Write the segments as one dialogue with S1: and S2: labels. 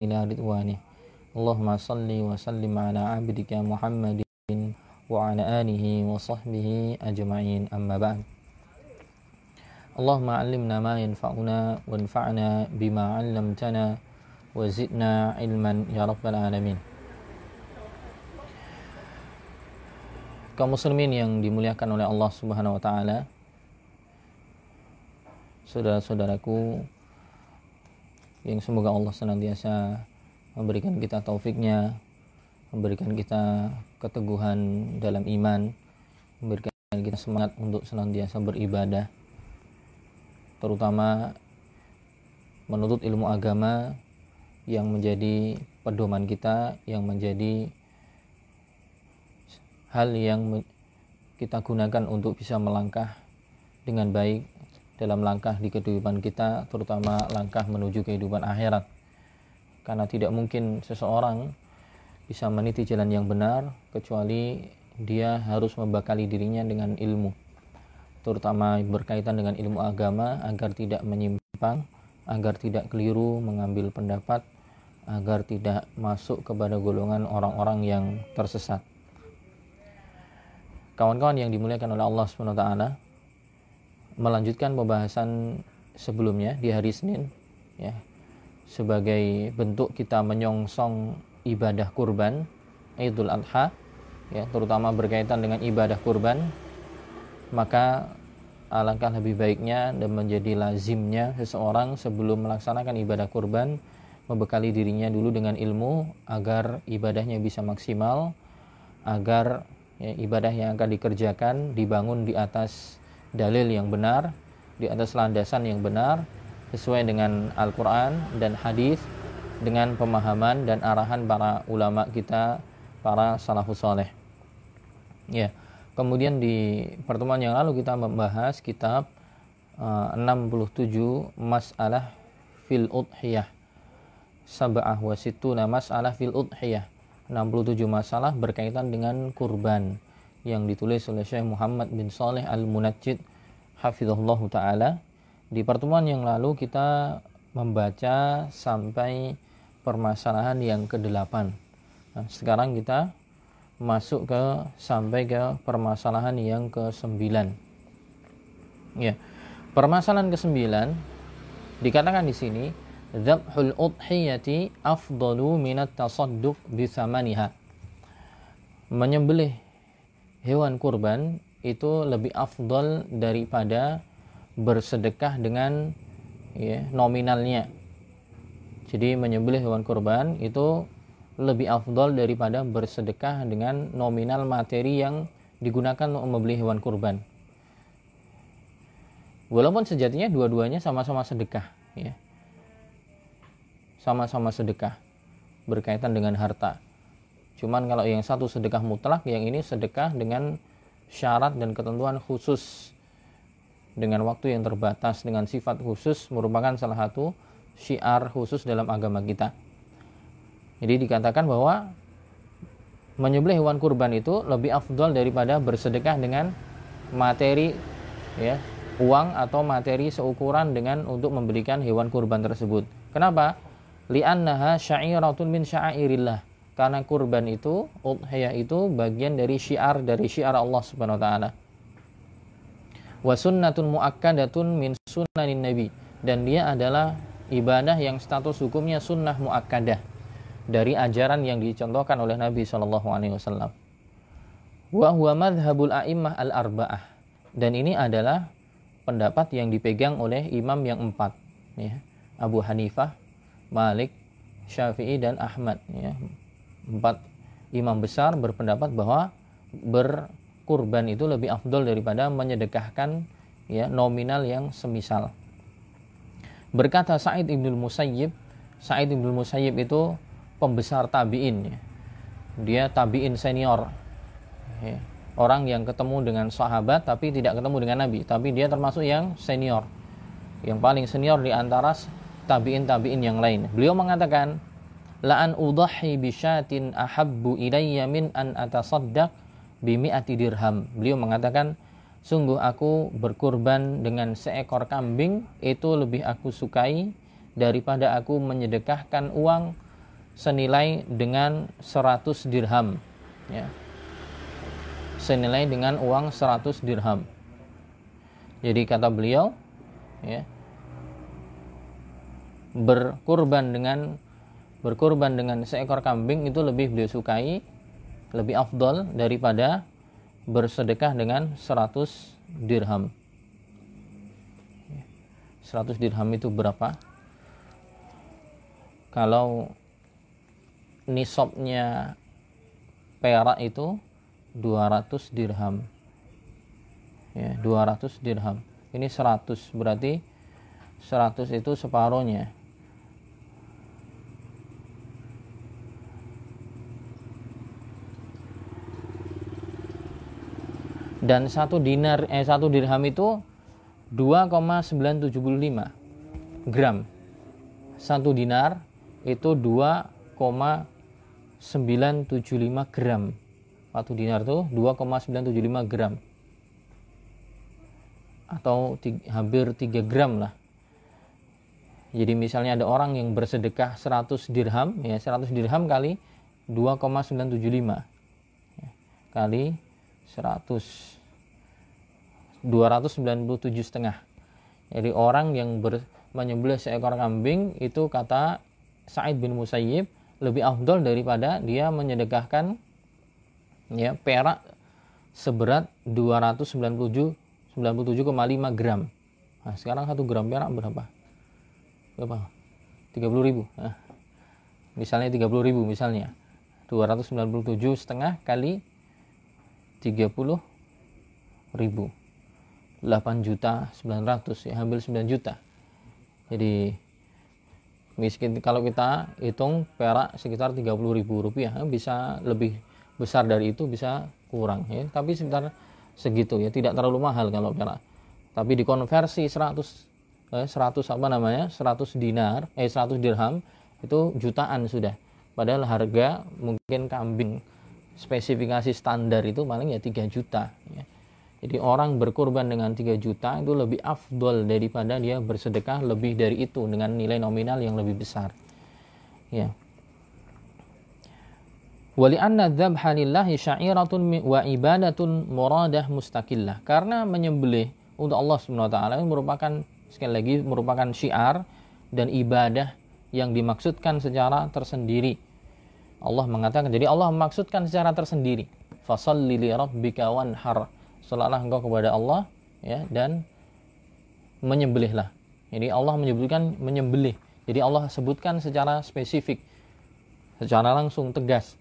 S1: إلى رضوانه اللهم صل وسلم على عبدك محمد وعلى آله وصحبه أجمعين أما بعد اللهم علمنا ما ينفعنا وانفعنا بما علمتنا وزدنا علما يا رب العالمين kaum muslimin yang dimuliakan oleh Allah Subhanahu wa taala saudara-saudaraku yang semoga Allah senantiasa memberikan kita taufiknya memberikan kita keteguhan dalam iman memberikan kita semangat untuk senantiasa beribadah. Terutama menuntut ilmu agama yang menjadi pedoman kita yang menjadi hal yang kita gunakan untuk bisa melangkah dengan baik dalam langkah di kehidupan kita, terutama langkah menuju kehidupan akhirat. Karena tidak mungkin seseorang bisa meniti jalan yang benar kecuali dia harus membekali dirinya dengan ilmu, terutama berkaitan dengan ilmu agama agar tidak menyimpang, agar tidak keliru mengambil pendapat, agar tidak masuk kepada golongan orang-orang yang tersesat kawan-kawan yang dimuliakan oleh Allah SWT melanjutkan pembahasan sebelumnya di hari Senin ya. Sebagai bentuk kita menyongsong ibadah kurban Idul Adha ya terutama berkaitan dengan ibadah kurban maka alangkah lebih baiknya dan menjadi lazimnya seseorang sebelum melaksanakan ibadah kurban membekali dirinya dulu dengan ilmu agar ibadahnya bisa maksimal agar ya, ibadah yang akan dikerjakan dibangun di atas dalil yang benar, di atas landasan yang benar sesuai dengan Al-Qur'an dan hadis dengan pemahaman dan arahan para ulama kita, para salafus saleh. Ya. Kemudian di pertemuan yang lalu kita membahas kitab uh, 67 Masalah fil Udhiyah. Sab'ah wa situna masalah fil Udhiyah 67 masalah berkaitan dengan kurban yang ditulis oleh Syekh Muhammad bin Saleh Al-Munajjid hafizahullah taala. Di pertemuan yang lalu kita membaca sampai permasalahan yang ke-8. Nah, sekarang kita masuk ke sampai ke permasalahan yang ke-9. Ya. Permasalahan ke-9 dikatakan di sini Dzabhul udhiyati afdalu minat tasadduq bisamaniha. Menyembelih hewan kurban itu lebih afdal daripada bersedekah dengan ya, nominalnya. Jadi menyembelih hewan kurban itu lebih afdal daripada bersedekah dengan nominal materi yang digunakan untuk membeli hewan kurban. Walaupun sejatinya dua-duanya sama-sama sedekah, ya sama-sama sedekah berkaitan dengan harta. Cuman kalau yang satu sedekah mutlak, yang ini sedekah dengan syarat dan ketentuan khusus dengan waktu yang terbatas dengan sifat khusus merupakan salah satu syiar khusus dalam agama kita. Jadi dikatakan bahwa menyembelih hewan kurban itu lebih afdol daripada bersedekah dengan materi ya, uang atau materi seukuran dengan untuk membelikan hewan kurban tersebut. Kenapa? li'annaha sya'iratun min sya'airillah karena kurban itu udhiyah itu bagian dari syiar dari syiar Allah Subhanahu wa taala wa sunnatun muakkadatun min sunnanin nabi dan dia adalah ibadah yang status hukumnya sunnah muakkadah dari ajaran yang dicontohkan oleh Nabi Shallallahu Alaihi Wasallam. Wa huwa madhabul a'immah al arba'ah dan ini adalah pendapat yang dipegang oleh imam yang empat, ya. Abu Hanifah, Malik, Syafi'i dan Ahmad ya. Empat imam besar berpendapat bahwa berkurban itu lebih afdol daripada menyedekahkan ya nominal yang semisal. Berkata Sa'id Ibnul Musayyib, Sa'id Ibnul Musayyib itu pembesar tabi'in ya. Dia tabi'in senior. Ya. Orang yang ketemu dengan sahabat tapi tidak ketemu dengan Nabi, tapi dia termasuk yang senior. Yang paling senior di antara tabi'in-tabi'in yang lain. Beliau mengatakan, la an udahi bisyatin ahabbu ilayya min an atasaddaq bimi'ati dirham." Beliau mengatakan, "Sungguh aku berkurban dengan seekor kambing itu lebih aku sukai daripada aku menyedekahkan uang senilai dengan 100 dirham. Ya. Senilai dengan uang 100 dirham. Jadi kata beliau ya berkurban dengan berkurban dengan seekor kambing itu lebih beliau sukai lebih afdol daripada bersedekah dengan 100 dirham. 100 dirham itu berapa? Kalau nisabnya perak itu 200 dirham. Ya 200 dirham. Ini 100 berarti 100 itu separohnya dan satu dinar eh satu dirham itu 2,975 gram. Satu dinar itu 2,975 gram. Satu dinar tuh 2,975 gram. Atau tiga, hampir 3 gram lah. Jadi misalnya ada orang yang bersedekah 100 dirham ya 100 dirham kali 2,975 ya, kali 100 297 setengah jadi orang yang ber, menyembelih seekor kambing itu kata Sa'id bin Musayyib lebih afdol daripada dia menyedekahkan ya perak seberat 297 97,5 gram. Nah, sekarang satu gram perak berapa? Berapa? 30 ribu. Nah, misalnya 30 ribu misalnya. 297 setengah kali 30 ribu. 8 juta 900 ya hampir 9 juta. Jadi miskin kalau kita hitung perak sekitar 30 ribu rupiah bisa lebih besar dari itu bisa kurang ya tapi sekitar segitu ya tidak terlalu mahal kalau perak tapi dikonversi 100 eh, 100 apa namanya 100 dinar eh 100 dirham itu jutaan sudah padahal harga mungkin kambing spesifikasi standar itu paling ya 3 juta ya. Jadi orang berkorban dengan 3 juta itu lebih afdol daripada dia bersedekah lebih dari itu dengan nilai nominal yang lebih besar ya Wali anna dzabha lillahi sya'iratun wa ibadatun muradah mustaqillah. Karena menyembelih untuk Allah Subhanahu wa taala merupakan sekali lagi merupakan syiar dan ibadah yang dimaksudkan secara tersendiri. Allah mengatakan jadi Allah memaksudkan secara tersendiri. Fasalli li rabbika wanhar. Salatlah engkau kepada Allah ya dan menyembelihlah. Jadi Allah menyebutkan menyembelih. Jadi Allah sebutkan secara spesifik secara langsung tegas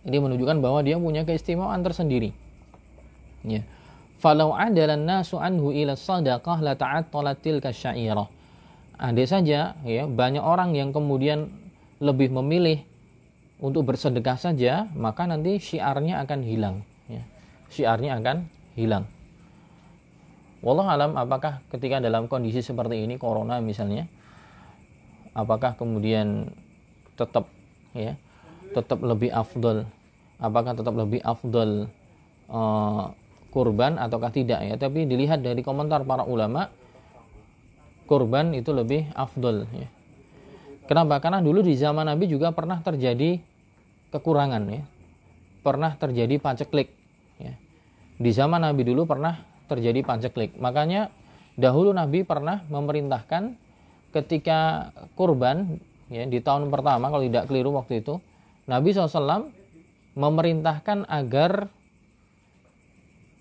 S1: ini menunjukkan bahwa dia punya keistimewaan tersendiri. Ya. Falau adalan nasu anhu ila sadaqah la ta'attalat tilka syairah. Andai saja ya banyak orang yang kemudian lebih memilih untuk bersedekah saja, maka nanti syiarnya akan hilang. Ya. Syiarnya akan hilang. Wallah alam apakah ketika dalam kondisi seperti ini corona misalnya apakah kemudian tetap ya tetap lebih afdol? Apakah tetap lebih afdol uh, kurban ataukah tidak ya? Tapi dilihat dari komentar para ulama kurban itu lebih afdol ya. Kenapa? Karena dulu di zaman Nabi juga pernah terjadi kekurangan ya. Pernah terjadi paceklik di zaman Nabi dulu pernah terjadi paceklik makanya dahulu Nabi pernah memerintahkan ketika kurban ya di tahun pertama kalau tidak keliru waktu itu Nabi SAW memerintahkan agar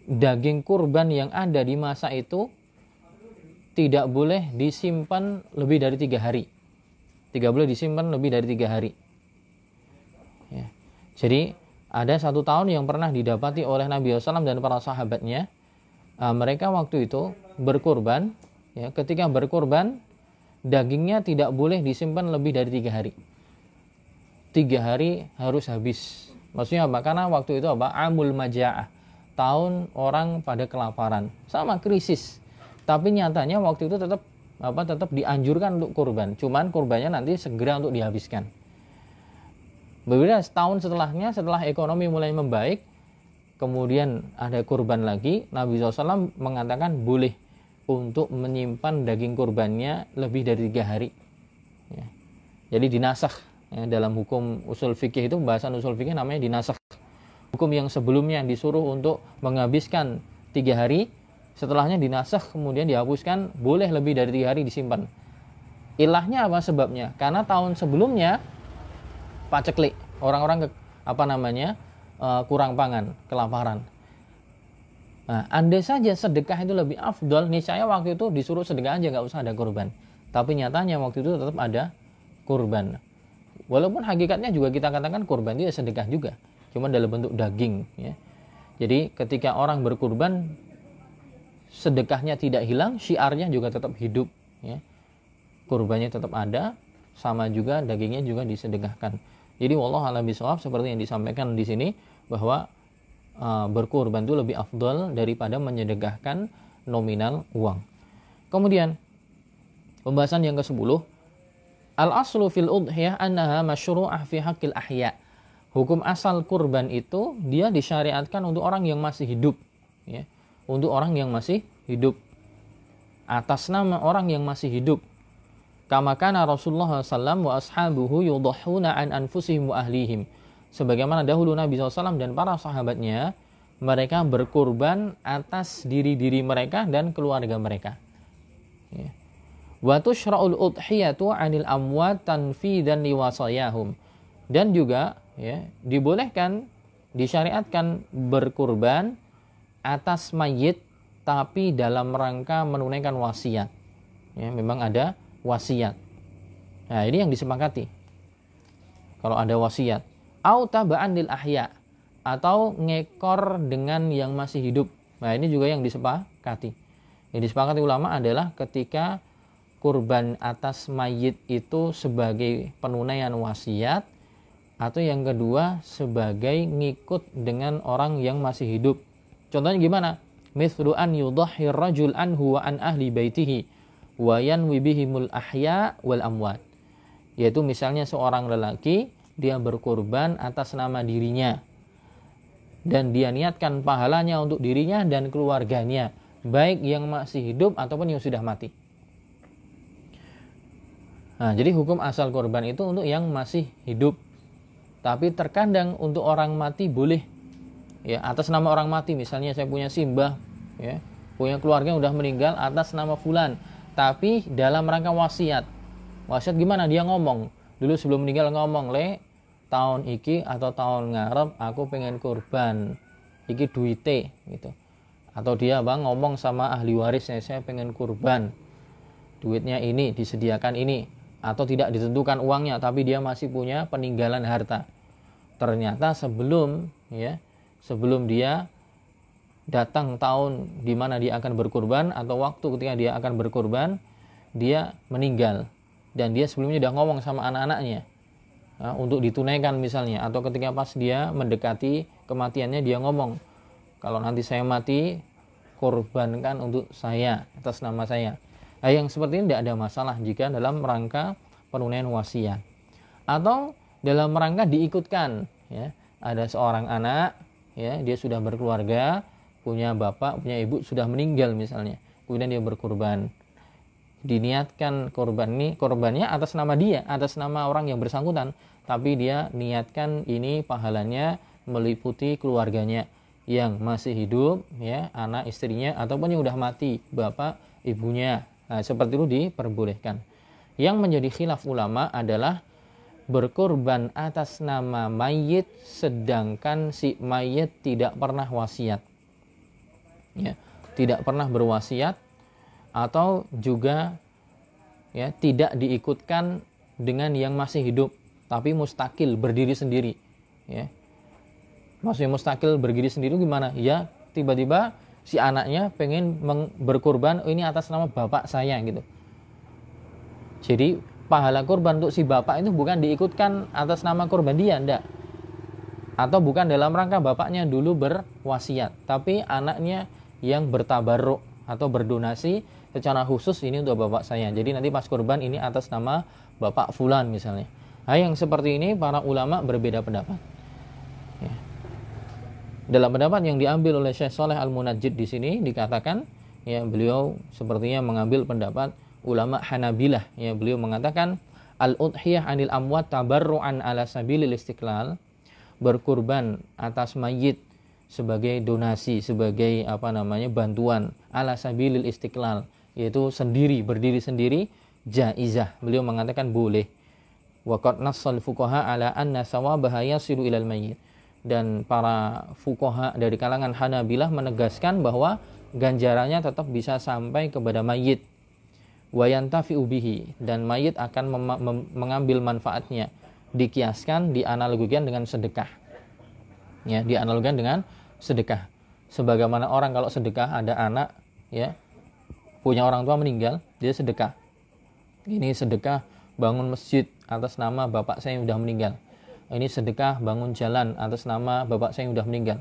S1: daging kurban yang ada di masa itu tidak boleh disimpan lebih dari tiga hari. Tidak boleh disimpan lebih dari tiga hari. Ya. Jadi ada satu tahun yang pernah didapati oleh Nabi SAW dan para sahabatnya. Uh, mereka waktu itu berkurban. Ya, ketika berkurban, dagingnya tidak boleh disimpan lebih dari tiga hari tiga hari harus habis. Maksudnya apa? Karena waktu itu apa? Amul maja'ah. Tahun orang pada kelaparan. Sama krisis. Tapi nyatanya waktu itu tetap apa tetap dianjurkan untuk kurban. Cuman kurbannya nanti segera untuk dihabiskan. Berbeda setahun setelahnya, setelah ekonomi mulai membaik, kemudian ada kurban lagi, Nabi SAW mengatakan boleh untuk menyimpan daging kurbannya lebih dari tiga hari. Ya. Jadi dinasah ya, dalam hukum usul fikih itu pembahasan usul fikih namanya dinasakh hukum yang sebelumnya disuruh untuk menghabiskan tiga hari setelahnya dinasakh kemudian dihapuskan boleh lebih dari tiga hari disimpan ilahnya apa sebabnya karena tahun sebelumnya paceklik orang-orang apa namanya uh, kurang pangan kelaparan Nah, andai saja sedekah itu lebih afdol, nih saya waktu itu disuruh sedekah aja nggak usah ada korban. Tapi nyatanya waktu itu tetap ada kurban. Walaupun hakikatnya juga kita katakan kurban itu ya sedekah juga, cuma dalam bentuk daging. Ya. Jadi ketika orang berkurban, sedekahnya tidak hilang, syiarnya juga tetap hidup. Ya. Kurbannya tetap ada, sama juga dagingnya juga disedekahkan. Jadi wallah alam bisawab seperti yang disampaikan di sini bahwa uh, berkurban itu lebih afdol daripada menyedekahkan nominal uang. Kemudian pembahasan yang ke-10 Al aslu fil udhiyah annaha masyru'ah fi haqqil ahya. Hukum asal kurban itu dia disyariatkan untuk orang yang masih hidup, ya. Untuk orang yang masih hidup. Atas nama orang yang masih hidup. Kama kana Rasulullah SAW wa ashabuhu yudhahuna an anfusihim wa ahlihim. Sebagaimana dahulu Nabi SAW dan para sahabatnya, mereka berkurban atas diri-diri mereka dan keluarga mereka. Ya wa tushra'ul udhiyatu 'anil amwat tanfidan liwasayahum dan juga ya dibolehkan disyariatkan berkurban atas mayit tapi dalam rangka menunaikan wasiat ya memang ada wasiat. Nah ini yang disepakati. Kalau ada wasiat au taba'an lil ahya atau ngekor dengan yang masih hidup. Nah ini juga yang disepakati. Yang disepakati ulama adalah ketika kurban atas mayit itu sebagai penunaian wasiat atau yang kedua sebagai ngikut dengan orang yang masih hidup. Contohnya gimana? Mithlu an yudhahir rajul anhu wa an ahli baitihi wa yanwi bihimul ahya wal amwat. Yaitu misalnya seorang lelaki dia berkurban atas nama dirinya dan dia niatkan pahalanya untuk dirinya dan keluarganya, baik yang masih hidup ataupun yang sudah mati. Nah, jadi hukum asal korban itu untuk yang masih hidup. Tapi terkadang untuk orang mati boleh ya atas nama orang mati misalnya saya punya simbah ya punya keluarga yang udah meninggal atas nama fulan tapi dalam rangka wasiat. Wasiat gimana? Dia ngomong dulu sebelum meninggal ngomong le tahun iki atau tahun ngarep aku pengen kurban. Iki duite gitu. Atau dia bang ngomong sama ahli warisnya saya pengen kurban. Duitnya ini disediakan ini. Atau tidak ditentukan uangnya tapi dia masih punya peninggalan harta. Ternyata sebelum ya, sebelum dia datang tahun di mana dia akan berkurban atau waktu ketika dia akan berkurban, dia meninggal. Dan dia sebelumnya sudah ngomong sama anak-anaknya nah, untuk ditunaikan misalnya. Atau ketika pas dia mendekati kematiannya dia ngomong kalau nanti saya mati korbankan untuk saya atas nama saya. Nah, yang seperti ini tidak ada masalah jika dalam rangka penunaian wasiat. Atau dalam rangka diikutkan ya. Ada seorang anak ya dia sudah berkeluarga punya bapak punya ibu sudah meninggal misalnya kemudian dia berkurban diniatkan korban ini korbannya atas nama dia atas nama orang yang bersangkutan tapi dia niatkan ini pahalanya meliputi keluarganya yang masih hidup ya anak istrinya ataupun yang sudah mati bapak ibunya Nah, seperti itu diperbolehkan. Yang menjadi khilaf ulama adalah berkorban atas nama mayit sedangkan si mayit tidak pernah wasiat. Ya, tidak pernah berwasiat atau juga ya tidak diikutkan dengan yang masih hidup tapi mustakil berdiri sendiri ya. Maksudnya mustakil berdiri sendiri gimana? Ya tiba-tiba si anaknya pengen berkorban oh ini atas nama bapak saya gitu. Jadi pahala korban untuk si bapak itu bukan diikutkan atas nama korban dia ndak. Atau bukan dalam rangka bapaknya dulu berwasiat tapi anaknya yang bertabaruk atau berdonasi secara khusus ini untuk bapak saya. Jadi nanti pas korban ini atas nama bapak fulan misalnya. Nah yang seperti ini para ulama berbeda pendapat. Dalam pendapat yang diambil oleh Syekh Saleh Al-Munajjid di sini dikatakan ya beliau sepertinya mengambil pendapat ulama Hanabilah. Ya beliau mengatakan al-udhiyah anil amwat tabarru'an ala sabilil istiqlal berkurban atas mayit sebagai donasi sebagai apa namanya bantuan. Ala sabilil istiqlal yaitu sendiri berdiri sendiri jaizah. Beliau mengatakan boleh. Waqad nassal fuqaha ala anna sawabaha yasilu ilal mayyit. Dan para fuqaha dari kalangan Hanabilah menegaskan bahwa ganjarannya tetap bisa sampai kepada mayit wayantafi ubihi dan mayit akan mengambil manfaatnya. Dikiaskan dianalogikan dengan sedekah. Ya dianalogikan dengan sedekah sebagaimana orang kalau sedekah ada anak ya punya orang tua meninggal dia sedekah ini sedekah bangun masjid atas nama bapak saya yang sudah meninggal ini sedekah bangun jalan atas nama bapak saya yang sudah meninggal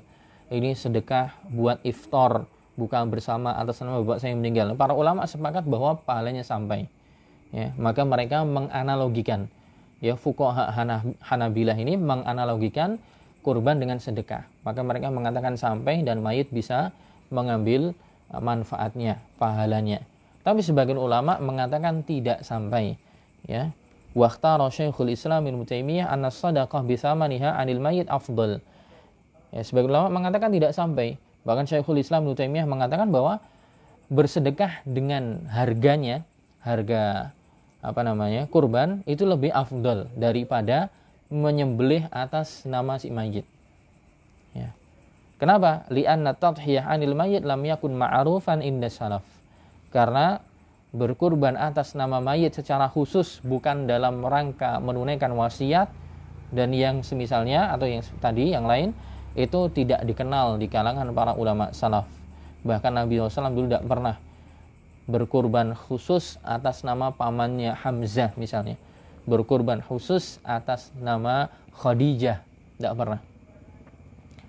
S1: ini sedekah buat iftar buka bersama atas nama bapak saya yang meninggal. Para ulama sepakat bahwa pahalanya sampai. Ya, maka mereka menganalogikan ya fuqaha Hanabilah ini menganalogikan kurban dengan sedekah. Maka mereka mengatakan sampai dan mayit bisa mengambil uh, manfaatnya, pahalanya. Tapi sebagian ulama mengatakan tidak sampai. Ya. Waqtara Syekhul Islam Ibnu Taimiyah anna sadaqah bisamaniha anil mayit afdal. Ya, sebagian ulama mengatakan tidak sampai Bahkan Syekhul Islam Ibnu Taimiyah mengatakan bahwa bersedekah dengan harganya, harga apa namanya? kurban itu lebih afdol daripada menyembelih atas nama si mayit. Ya. Kenapa? Li'anna tadhiyah 'anil mayit lam yakun ma'rufan inda salaf. Karena berkurban atas nama mayit secara khusus bukan dalam rangka menunaikan wasiat dan yang semisalnya atau yang tadi yang lain itu tidak dikenal di kalangan para ulama salaf. Bahkan Nabi SAW dulu tidak pernah berkurban khusus atas nama pamannya Hamzah misalnya. Berkurban khusus atas nama Khadijah. Tidak pernah.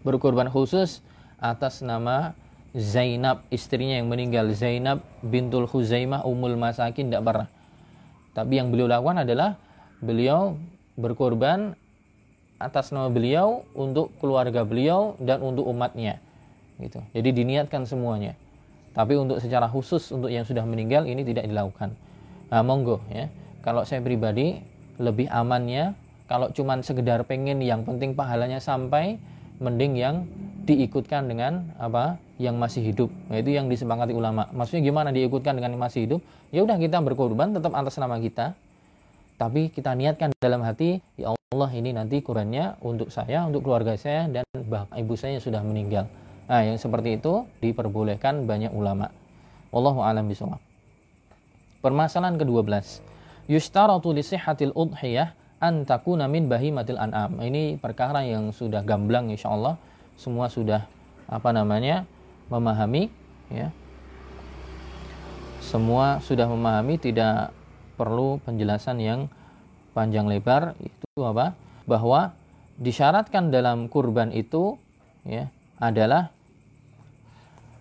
S1: Berkurban khusus atas nama Zainab, istrinya yang meninggal. Zainab bintul Khuzaimah umul masakin tidak pernah. Tapi yang beliau lakukan adalah beliau berkorban atas nama beliau untuk keluarga beliau dan untuk umatnya gitu jadi diniatkan semuanya tapi untuk secara khusus untuk yang sudah meninggal ini tidak dilakukan nah monggo ya kalau saya pribadi lebih amannya. Kalau cuman sekedar pengen yang penting pahalanya sampai mending yang diikutkan dengan apa yang masih hidup. Nah, itu yang disepakati ulama. Maksudnya gimana diikutkan dengan yang masih hidup? Ya udah kita berkorban tetap atas nama kita. Tapi kita niatkan dalam hati ya Allah ini nanti Qurannya untuk saya untuk keluarga saya dan bapak ibu saya yang sudah meninggal. Nah yang seperti itu diperbolehkan banyak ulama. Wallahu alam bisawab permasalahan ke-12 yustaratu li sihhatil udhiyah an takuna min bahimatil an'am. Ini perkara yang sudah gamblang insyaallah. Semua sudah apa namanya memahami ya. Semua sudah memahami tidak perlu penjelasan yang panjang lebar. Itu apa? Bahwa disyaratkan dalam kurban itu ya adalah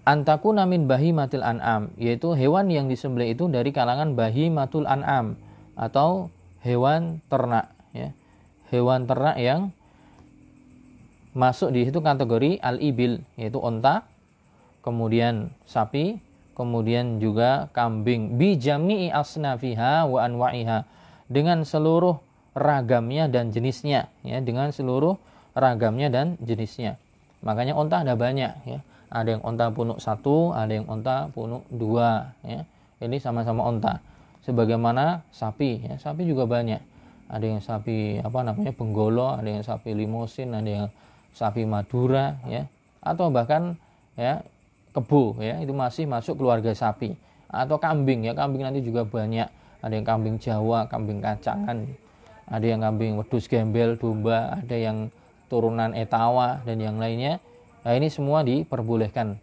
S1: namin bahimatil an'am yaitu hewan yang disembelih itu dari kalangan bahimatul an'am atau hewan ternak ya. Hewan ternak yang masuk di situ kategori al-ibil yaitu onta, kemudian sapi, kemudian juga kambing. Bi jami'i asnafiha wa anwa'iha dengan seluruh ragamnya dan jenisnya ya dengan seluruh ragamnya dan jenisnya. Makanya onta ada banyak ya. Ada yang onta punuk satu ada yang onta punuk dua ya. Ini sama-sama onta sebagaimana sapi ya. Sapi juga banyak. Ada yang sapi apa namanya penggolo ada yang sapi limosin ada yang sapi madura ya. Atau bahkan ya kebo ya. Itu masih masuk keluarga sapi. Atau kambing ya. Kambing nanti juga banyak. Ada yang kambing Jawa kambing kacangan ada yang kambing wedus gembel domba ada yang turunan etawa dan yang lainnya. Nah ini semua diperbolehkan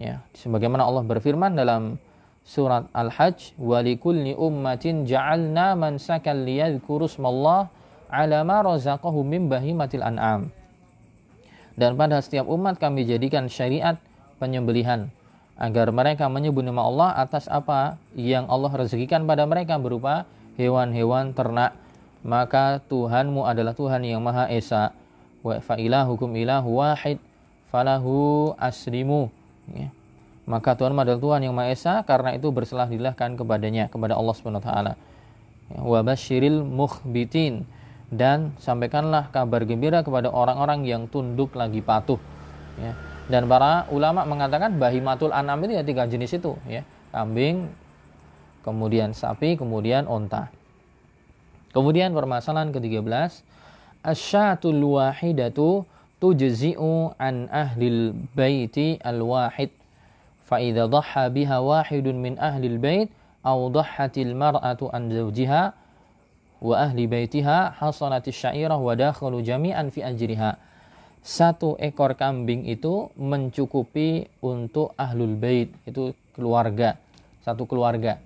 S1: ya. Sebagaimana Allah berfirman dalam surat Al-Hajj walikulli ummatin ja'alna mansakan liyadhkuru smallah ala ma razaqahum min bahimatil an'am. Dan pada setiap umat kami jadikan syariat penyembelihan agar mereka menyebut nama Allah atas apa yang Allah rezekikan pada mereka berupa hewan-hewan ternak. Maka Tuhanmu adalah Tuhan yang Maha Esa. Wa fa'ilahukum ilahu wahid falahu aslimu. Ya. Maka Tuhan adalah Tuhan yang Maha Esa karena itu berselah dilahkan kepadanya kepada Allah Subhanahu wa taala. Wa basyiril mukhbitin. Dan sampaikanlah kabar gembira kepada orang-orang yang tunduk lagi patuh. Ya. dan para ulama mengatakan bahimatul anam itu ya tiga jenis itu ya. Kambing kemudian sapi kemudian onta. Kemudian permasalahan ke-13 asyatul wahidatu tujzi'u an ahlil baiti al-wahid biha wahidun min ahlil bait aw dhahhatil mar'atu an zawjiha wa ahli baitiha hasanatis syairah wa dakhalu jami'an fi ajriha. Satu ekor kambing itu mencukupi untuk ahlul bait, itu keluarga, satu keluarga.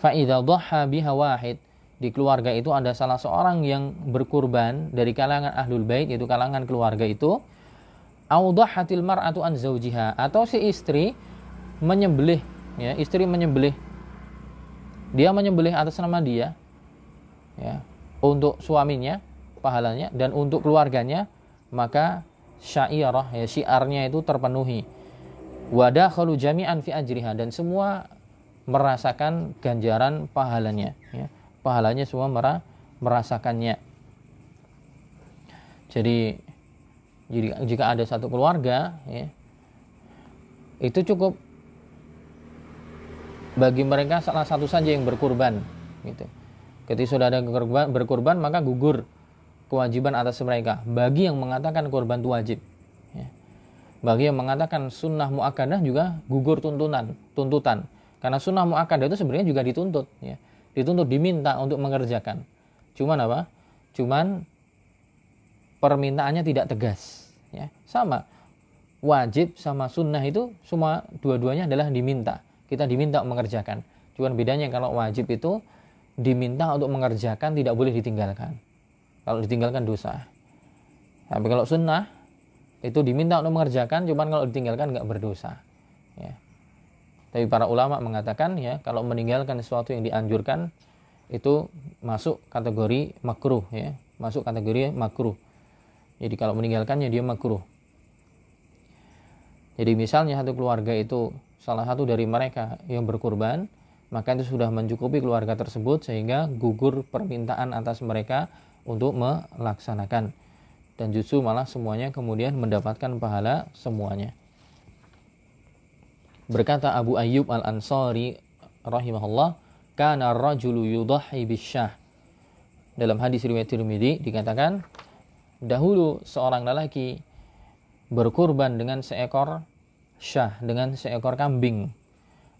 S1: Fa idza dhaha biha wahid, di keluarga itu ada salah seorang yang berkurban dari kalangan ahlul bait yaitu kalangan keluarga itu audhahatil mar'atu an zaujiha atau si istri menyembelih ya istri menyembelih. Dia menyembelih atas nama dia ya untuk suaminya pahalanya dan untuk keluarganya maka syairah ya syiarnya itu terpenuhi. Wadah kalau jami'an fi ajriha. Dan semua merasakan ganjaran pahalanya ya. Pahalanya semua merasakannya. Jadi jadi jika ada satu keluarga ya itu cukup bagi mereka salah satu saja yang berkurban gitu Ketika sudah ada berkurban, berkurban maka gugur kewajiban atas mereka. Bagi yang mengatakan korban itu wajib. Ya. Bagi yang mengatakan sunnah muakkadah juga gugur tuntunan, tuntutan. Karena sunnah muakkadah itu sebenarnya juga dituntut. Ya. Dituntut, diminta untuk mengerjakan. Cuman apa? Cuman permintaannya tidak tegas. Ya. Sama. Wajib sama sunnah itu semua dua-duanya adalah diminta. Kita diminta mengerjakan. Cuman bedanya kalau wajib itu diminta untuk mengerjakan tidak boleh ditinggalkan. Kalau ditinggalkan dosa. Tapi kalau sunnah itu diminta untuk mengerjakan, cuman kalau ditinggalkan nggak berdosa. Ya. Tapi para ulama mengatakan ya kalau meninggalkan sesuatu yang dianjurkan itu masuk kategori makruh ya, masuk kategori makruh. Jadi kalau meninggalkannya dia makruh. Jadi misalnya satu keluarga itu salah satu dari mereka yang berkurban, maka itu sudah mencukupi keluarga tersebut sehingga gugur permintaan atas mereka untuk melaksanakan dan justru malah semuanya kemudian mendapatkan pahala semuanya. Berkata Abu Ayyub Al-Ansari rahimahullah, "Kana rajulu yudhahi bisyah." Dalam hadis riwayat Tirmidzi dikatakan, dahulu seorang lelaki berkurban dengan seekor syah, dengan seekor kambing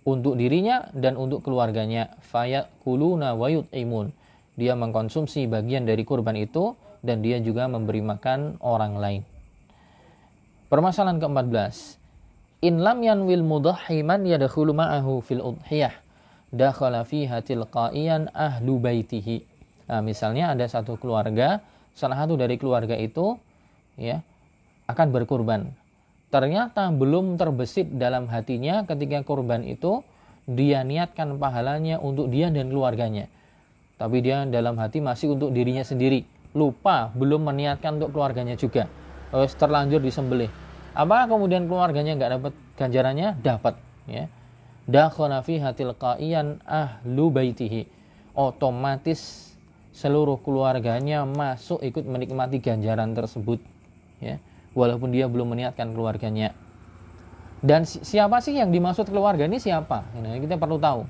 S1: untuk dirinya dan untuk keluarganya. Fayakuluna wa yut'imun. Dia mengkonsumsi bagian dari kurban itu dan dia juga memberi makan orang lain. Permasalahan ke-14 in lam yanwil mudahhi man yadkhulu ma'ahu fil udhiyah. Dakhala fiha tilqaiyan ahlu baitihi. Nah, misalnya ada satu keluarga salah satu dari keluarga itu ya akan berkurban ternyata belum terbesit dalam hatinya ketika kurban itu dia niatkan pahalanya untuk dia dan keluarganya. Tapi dia dalam hati masih untuk dirinya sendiri. Lupa belum meniatkan untuk keluarganya juga. Terus terlanjur disembelih. Apa kemudian keluarganya nggak dapat ganjarannya? Dapat. Ya. Dakhona fi hatil qa'iyan ahlu baitihi. Otomatis seluruh keluarganya masuk ikut menikmati ganjaran tersebut. Ya walaupun dia belum meniatkan keluarganya. Dan siapa sih yang dimaksud keluarga ini siapa? Ini kita perlu tahu.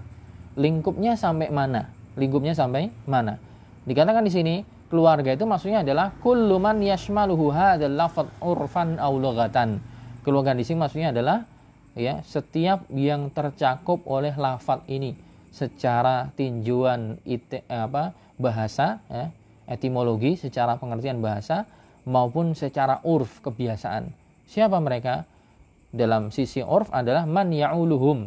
S1: Lingkupnya sampai mana? Lingkupnya sampai mana? Dikatakan di sini keluarga itu maksudnya adalah kullu man yashmaluhu hadzal urfan aw lughatan. Keluarga di sini maksudnya adalah ya setiap yang tercakup oleh lafadz ini secara tinjauan ite, apa bahasa ya, etimologi secara pengertian bahasa maupun secara urf kebiasaan. Siapa mereka? Dalam sisi urf adalah man ya'uluhum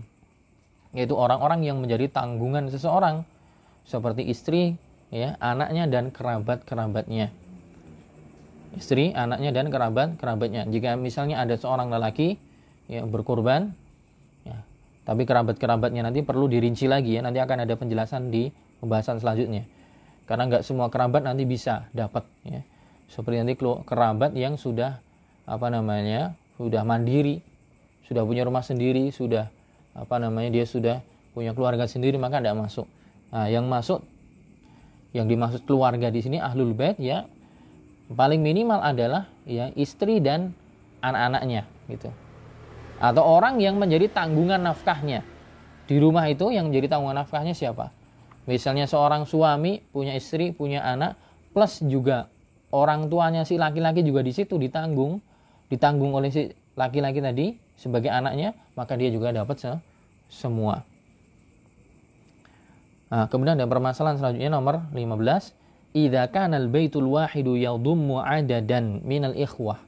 S1: yaitu orang-orang yang menjadi tanggungan seseorang seperti istri, ya, anaknya dan kerabat-kerabatnya. Istri, anaknya dan kerabat-kerabatnya. Jika misalnya ada seorang lelaki yang berkorban, ya, tapi kerabat-kerabatnya nanti perlu dirinci lagi ya, nanti akan ada penjelasan di pembahasan selanjutnya. Karena nggak semua kerabat nanti bisa dapat ya seperti nanti kerabat yang sudah apa namanya sudah mandiri sudah punya rumah sendiri sudah apa namanya dia sudah punya keluarga sendiri maka tidak masuk Nah, yang masuk yang dimaksud keluarga di sini ahlul bait ya paling minimal adalah ya istri dan anak-anaknya gitu. Atau orang yang menjadi tanggungan nafkahnya. Di rumah itu yang menjadi tanggungan nafkahnya siapa? Misalnya seorang suami punya istri, punya anak, plus juga orang tuanya si laki-laki juga di situ ditanggung, ditanggung oleh si laki-laki tadi sebagai anaknya, maka dia juga dapat se semua. Nah, kemudian ada permasalahan selanjutnya nomor 15. Idza kana al-baitul wahidu yadhummu adadan minal ikhwah.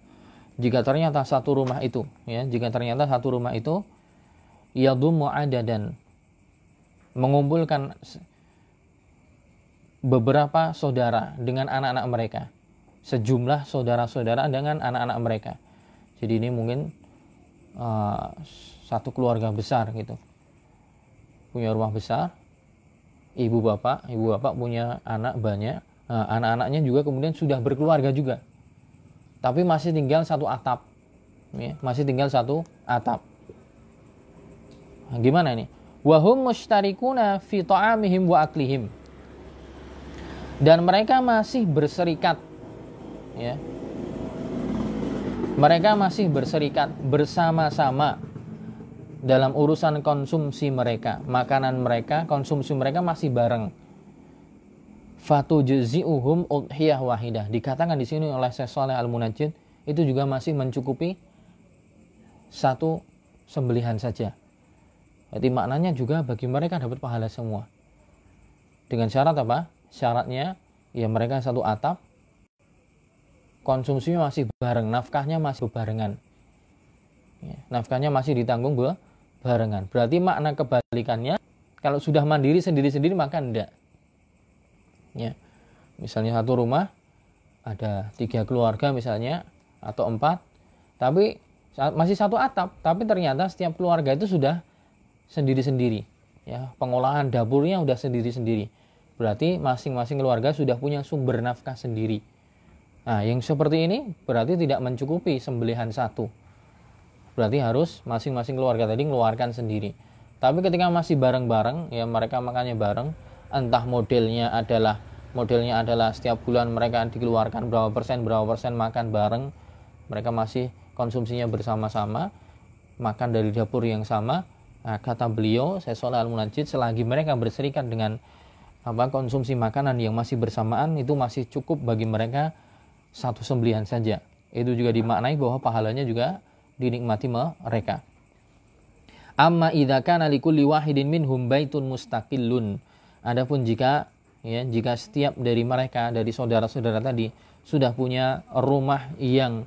S1: Jika ternyata satu rumah itu, ya, jika ternyata satu rumah itu yadhummu adadan mengumpulkan beberapa saudara dengan anak-anak mereka. Sejumlah saudara-saudara dengan anak-anak mereka. Jadi ini mungkin uh, satu keluarga besar gitu. Punya rumah besar, ibu bapak, ibu bapak punya anak banyak, nah, anak-anaknya juga kemudian sudah berkeluarga juga, tapi masih tinggal satu atap, ya, masih tinggal satu atap. Nah, gimana ini? Wahum mustarikuna fi ta'amihim wa aklihim. Dan mereka masih berserikat, ya. Mereka masih berserikat bersama-sama dalam urusan konsumsi mereka, makanan mereka, konsumsi mereka masih bareng. Fatu jazi'uhum udhiyah wahidah. Dikatakan di sini oleh Syekh Al-Munajjid itu juga masih mencukupi satu sembelihan saja. Jadi maknanya juga bagi mereka dapat pahala semua. Dengan syarat apa? Syaratnya ya mereka satu atap, konsumsinya masih bareng, nafkahnya masih barengan. Ya, nafkahnya masih ditanggung barengan. Berarti makna kebalikannya kalau sudah mandiri sendiri-sendiri maka enggak. Ya. Misalnya satu rumah ada tiga keluarga misalnya atau empat, tapi masih satu atap, tapi ternyata setiap keluarga itu sudah sendiri-sendiri. Ya, pengolahan dapurnya sudah sendiri-sendiri. Berarti masing-masing keluarga sudah punya sumber nafkah sendiri. Nah, yang seperti ini berarti tidak mencukupi sembelihan satu. Berarti harus masing-masing keluarga tadi mengeluarkan sendiri. Tapi ketika masih bareng-bareng ya mereka makannya bareng entah modelnya adalah modelnya adalah setiap bulan mereka dikeluarkan berapa persen berapa persen makan bareng mereka masih konsumsinya bersama-sama makan dari dapur yang sama. Nah, kata beliau saya al munajid selagi mereka berserikat dengan apa konsumsi makanan yang masih bersamaan itu masih cukup bagi mereka satu sembelihan saja itu juga dimaknai bahwa pahalanya juga dinikmati mereka. Amma idza kana likulli wahidin minhum baitun mustaqillun. Adapun jika ya jika setiap dari mereka dari saudara-saudara tadi sudah punya rumah yang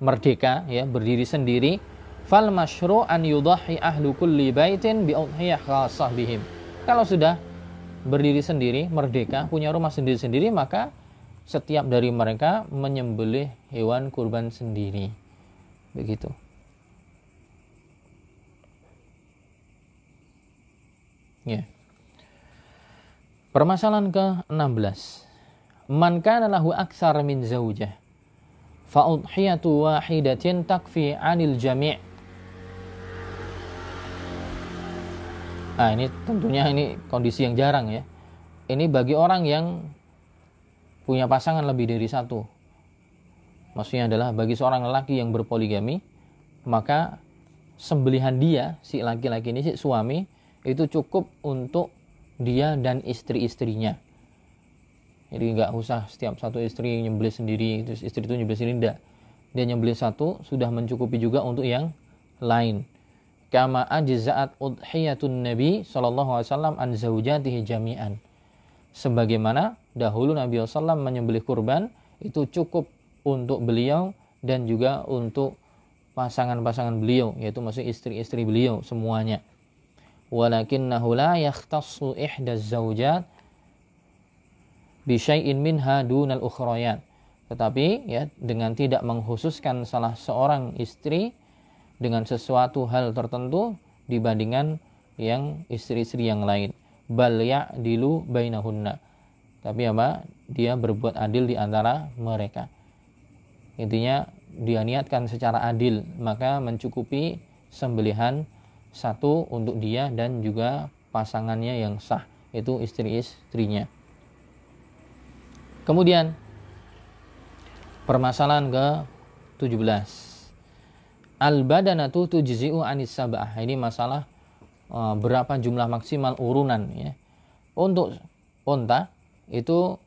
S1: merdeka ya berdiri sendiri fal masyru an yudahi ahlu kulli baitin bi bihim. Kalau sudah berdiri sendiri, merdeka, punya rumah sendiri-sendiri, maka setiap dari mereka menyembelih hewan kurban sendiri. Begitu. Ya. Permasalahan ke-16. Man kana lahu aksar min zaujah fa udhiyatu wahidatin takfi 'anil jami'. Nah, ini tentunya ini kondisi yang jarang ya. Ini bagi orang yang punya pasangan lebih dari satu. Maksudnya adalah bagi seorang lelaki yang berpoligami, maka sembelihan dia, si laki-laki ini, si suami, itu cukup untuk dia dan istri-istrinya jadi nggak usah setiap satu istri nyembelih sendiri terus istri itu nyembelih sendiri enggak dia nyembelih satu sudah mencukupi juga untuk yang lain kama ajza'at udhiyatun nabi sallallahu alaihi wasallam an zaujatihi jami'an. Sebagaimana dahulu Nabi SAW menyembelih kurban itu cukup untuk beliau dan juga untuk pasangan-pasangan beliau yaitu maksud istri-istri beliau semuanya. Walakinnahu la yakhtassu ihda zawjat bi syai'in minha dunal ukhrayat tetapi ya dengan tidak mengkhususkan salah seorang istri dengan sesuatu hal tertentu dibandingkan yang istri-istri yang lain bal ya'dilu bainahunna tapi apa dia berbuat adil di antara mereka intinya dia niatkan secara adil maka mencukupi sembelihan satu untuk dia dan juga pasangannya yang sah itu istri-istrinya. Kemudian permasalahan ke 17. Al-badanatu tujzi'u anis sab'ah. Ini masalah uh, berapa jumlah maksimal urunan ya. Untuk unta itu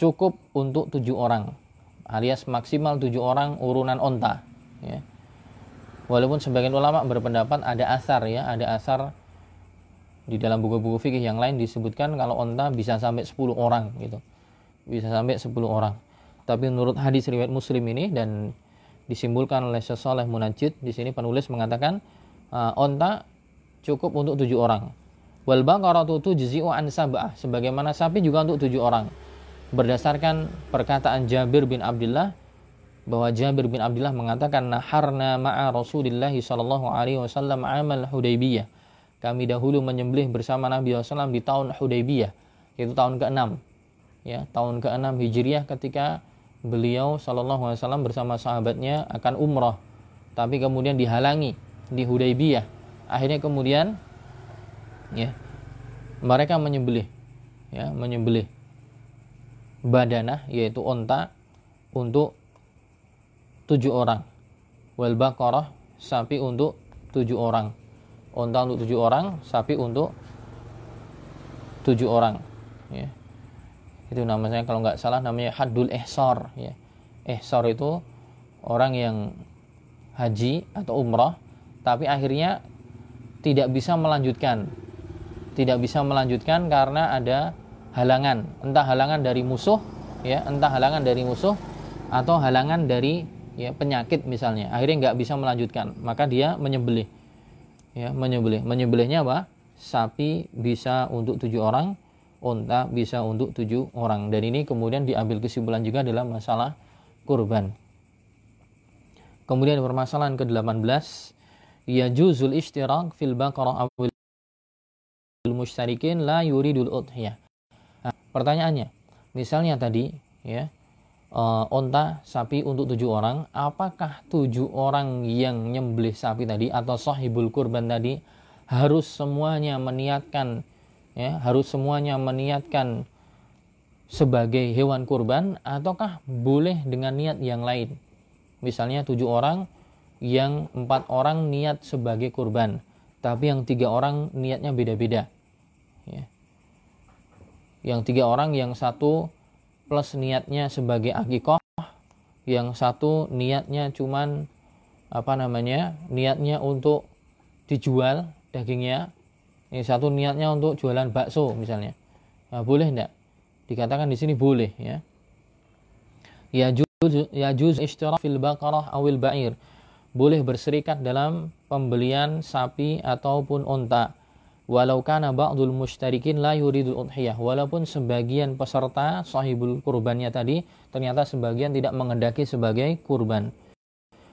S1: cukup untuk tujuh orang alias maksimal tujuh orang urunan onta ya. walaupun sebagian ulama berpendapat ada asar ya ada asar di dalam buku-buku fikih yang lain disebutkan kalau onta bisa sampai 10 orang gitu bisa sampai 10 orang tapi menurut hadis riwayat muslim ini dan disimpulkan oleh sesoleh munajid di sini penulis mengatakan uh, onta cukup untuk tujuh orang. Wal baqaratu tujzi'u an sab'ah sebagaimana sapi juga untuk tujuh orang. Berdasarkan perkataan Jabir bin Abdullah bahwa Jabir bin Abdullah mengatakan naharna ma'a Rasulillah sallallahu alaihi wasallam amal Hudaybiyah. Kami dahulu menyembelih bersama Nabi SAW di tahun Hudaybiyah yaitu tahun ke-6. Ya tahun ke-6 Hijriah ketika beliau wasallam bersama sahabatnya akan umrah tapi kemudian dihalangi di Hudaybiyah. Akhirnya kemudian ya mereka menyembelih ya menyembelih badanah yaitu onta untuk tujuh orang. Wal baqarah sapi untuk tujuh orang. Onta untuk tujuh orang sapi untuk tujuh orang ya itu namanya kalau nggak salah namanya hadul ihsar ya ihsar itu orang yang haji atau umrah tapi akhirnya tidak bisa melanjutkan tidak bisa melanjutkan karena ada halangan, entah halangan dari musuh, ya, entah halangan dari musuh atau halangan dari ya penyakit misalnya. Akhirnya nggak bisa melanjutkan, maka dia menyembelih, ya, menyembelih. Menyembelihnya apa? Sapi bisa untuk tujuh orang, unta bisa untuk tujuh orang. Dan ini kemudian diambil kesimpulan juga dalam masalah kurban. Kemudian permasalahan ke-18 ya juzul ishtirak fil baqarah awil mushtarikin la yuridul udhiyah. Nah, pertanyaannya, misalnya tadi ya uh, onta sapi untuk tujuh orang, apakah tujuh orang yang nyembelih sapi tadi atau sahibul kurban tadi harus semuanya meniatkan ya harus semuanya meniatkan sebagai hewan kurban ataukah boleh dengan niat yang lain misalnya tujuh orang yang empat orang niat sebagai kurban tapi yang tiga orang niatnya beda-beda ya. yang tiga orang yang satu plus niatnya sebagai akikoh yang satu niatnya cuman apa namanya niatnya untuk dijual dagingnya yang satu niatnya untuk jualan bakso misalnya. Nah, boleh enggak? Dikatakan di sini boleh ya. Ya juz ya juz ishtira fil baqarah awil ba'ir. Boleh berserikat dalam pembelian sapi ataupun onta walau kana ba'dul mushtarikin la yuridul udhiyah. Walaupun sebagian peserta sahibul kurbannya tadi ternyata sebagian tidak mengendaki sebagai kurban.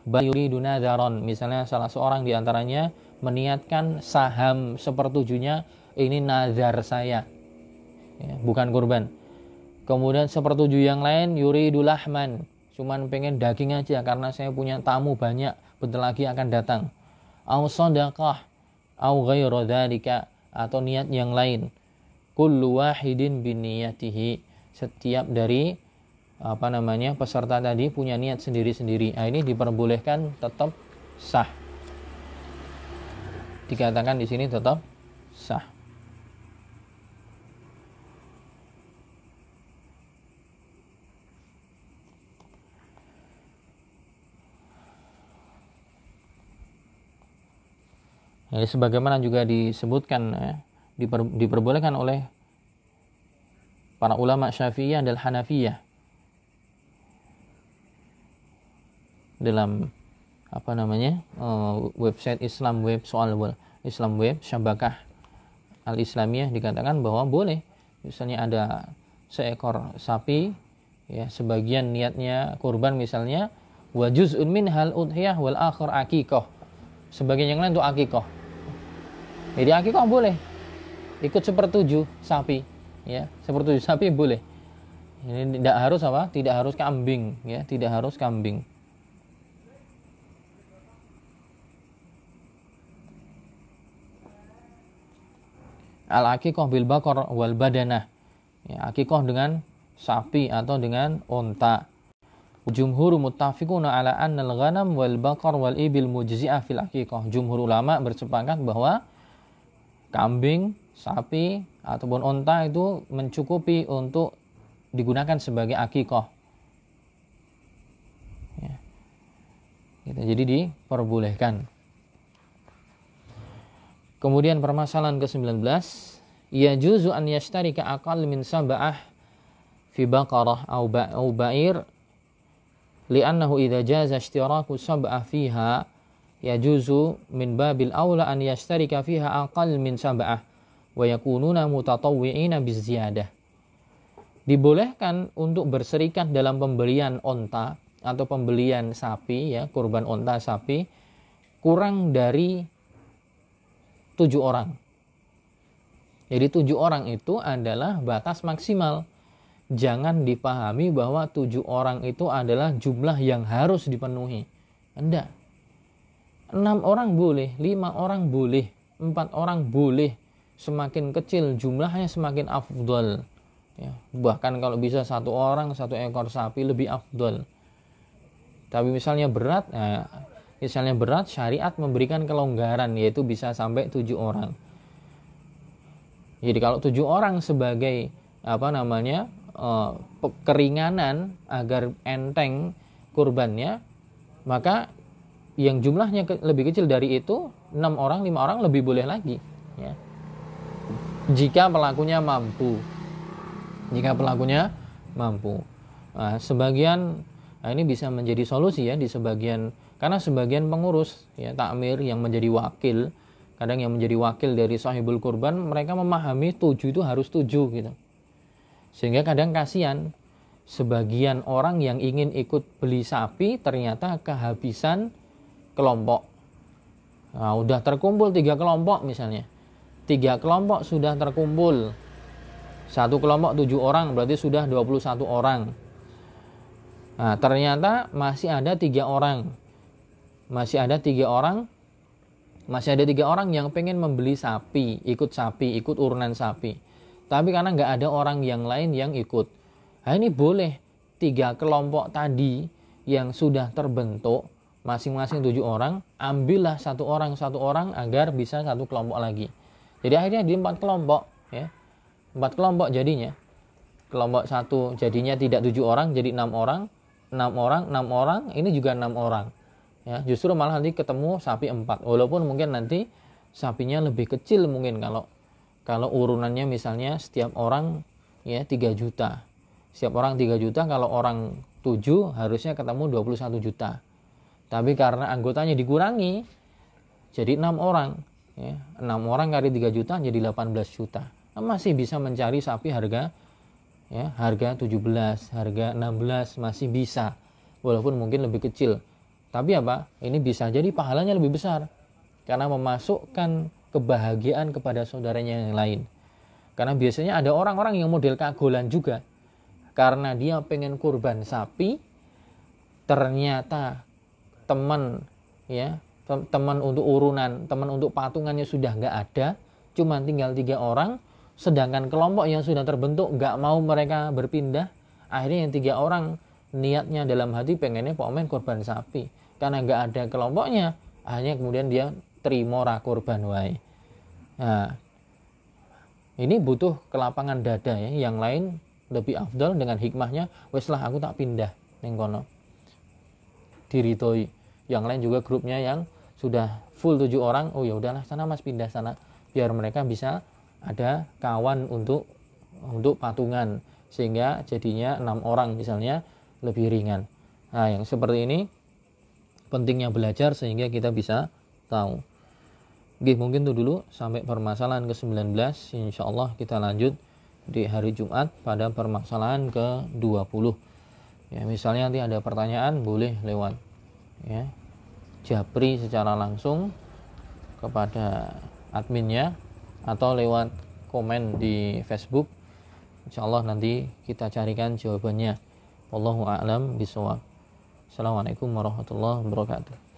S1: Bayuri daron. Misalnya salah seorang di antaranya meniatkan saham sepertujuhnya ini nazar saya. Ya, bukan kurban. Kemudian sepertujuh yang lain yuridulahman cuman pengen daging aja karena saya punya tamu banyak. Bentar lagi akan datang. Au sadaqah au ghairu atau niat yang lain. Kullu wahidin biniyatihi. Setiap dari apa namanya peserta tadi punya niat sendiri-sendiri. Nah, ini diperbolehkan tetap sah dikatakan di sini tetap sah. Ya, sebagaimana juga disebutkan ya, diper, diperbolehkan oleh para ulama Syafi'iyah dan Hanafiyah dalam apa namanya uh, website Islam Web soal Islam Web Syabakah Al Islamiyah dikatakan bahwa boleh misalnya ada seekor sapi ya sebagian niatnya kurban misalnya wajuz min hal udhiyah wal akhir akikoh sebagian yang lain untuk akikoh jadi akikah boleh. Ikut sepertujuh sapi, ya. Sepertujuh sapi boleh. Ini tidak harus apa? Tidak harus kambing, ya. Tidak harus kambing. Al akikoh bil bakor wal badanah. Ya, akikoh dengan sapi atau dengan onta jumhur muttafiquna ala anna al-ghanam wal bakar wal ibil mujzi'ah fil akikoh jumhur ulama bersepakat bahwa kambing sapi ataupun onta itu mencukupi untuk digunakan sebagai akikoh ya. gitu, jadi diperbolehkan Kemudian permasalahan ke-19, ya juzu an yashtarika aqal min sab'ah fi baqarah au au ba'ir li'annahu idza jaza ishtiraku sab'ah fiha yajuzu min babil aula an yashtarika fiha aqal min sab'ah wa yakununa mutatawwi'ina biziyadah. Dibolehkan untuk berserikat dalam pembelian onta atau pembelian sapi ya, kurban onta sapi kurang dari tujuh orang. Jadi tujuh orang itu adalah batas maksimal. Jangan dipahami bahwa tujuh orang itu adalah jumlah yang harus dipenuhi. Enggak. Enam orang boleh, lima orang boleh, empat orang boleh. Semakin kecil jumlahnya semakin afdol. Ya, bahkan kalau bisa satu orang, satu ekor sapi lebih afdol. Tapi misalnya berat, nah, misalnya berat syariat memberikan kelonggaran yaitu bisa sampai tujuh orang. Jadi kalau tujuh orang sebagai apa namanya uh, keringanan agar enteng kurbannya maka yang jumlahnya lebih kecil dari itu enam orang lima orang lebih boleh lagi ya. Jika pelakunya mampu. Jika pelakunya mampu. Nah, sebagian nah ini bisa menjadi solusi ya di sebagian karena sebagian pengurus ya takmir yang menjadi wakil, kadang yang menjadi wakil dari sahibul kurban, mereka memahami tujuh itu harus tujuh gitu. Sehingga kadang kasihan sebagian orang yang ingin ikut beli sapi ternyata kehabisan kelompok. Nah, udah terkumpul tiga kelompok misalnya. Tiga kelompok sudah terkumpul. Satu kelompok tujuh orang berarti sudah 21 orang. Nah, ternyata masih ada tiga orang masih ada tiga orang masih ada tiga orang yang pengen membeli sapi, ikut sapi, ikut urunan sapi. Tapi karena nggak ada orang yang lain yang ikut. Nah ini boleh tiga kelompok tadi yang sudah terbentuk masing-masing tujuh orang, ambillah satu orang satu orang agar bisa satu kelompok lagi. Jadi akhirnya di empat kelompok, ya empat kelompok jadinya. Kelompok satu jadinya tidak tujuh orang, jadi enam orang, enam orang, enam orang, ini juga enam orang ya justru malah nanti ketemu sapi empat. Walaupun mungkin nanti sapinya lebih kecil mungkin kalau kalau urunannya misalnya setiap orang ya 3 juta. Setiap orang 3 juta kalau orang 7 harusnya ketemu 21 juta. Tapi karena anggotanya dikurangi jadi enam orang. Ya enam orang kali 3 juta jadi 18 juta. Nah, masih bisa mencari sapi harga ya harga 17 harga 16 masih bisa. Walaupun mungkin lebih kecil tapi apa? Ini bisa jadi pahalanya lebih besar karena memasukkan kebahagiaan kepada saudaranya yang lain. Karena biasanya ada orang-orang yang model kagolan juga. Karena dia pengen kurban sapi, ternyata teman ya teman untuk urunan, teman untuk patungannya sudah nggak ada, cuma tinggal tiga orang, sedangkan kelompok yang sudah terbentuk nggak mau mereka berpindah, akhirnya yang tiga orang niatnya dalam hati pengennya pokoknya korban sapi. Karena nggak ada kelompoknya hanya kemudian dia terima ra korban wae. Nah ini butuh kelapangan dada ya. Yang lain lebih afdal dengan hikmahnya wes lah aku tak pindah neng kono. Diritoi yang lain juga grupnya yang sudah full tujuh orang oh ya udahlah sana mas pindah sana. Biar mereka bisa ada kawan untuk untuk patungan. Sehingga jadinya enam orang misalnya lebih ringan. Nah, yang seperti ini pentingnya belajar sehingga kita bisa tahu. Oke, mungkin itu dulu sampai permasalahan ke-19. Insya Allah kita lanjut di hari Jumat pada permasalahan ke-20. Ya, misalnya nanti ada pertanyaan boleh lewat ya japri secara langsung kepada adminnya atau lewat komen di Facebook. Insya Allah nanti kita carikan jawabannya. Wallahu a'lam bishawab. Assalamualaikum warahmatullahi wabarakatuh.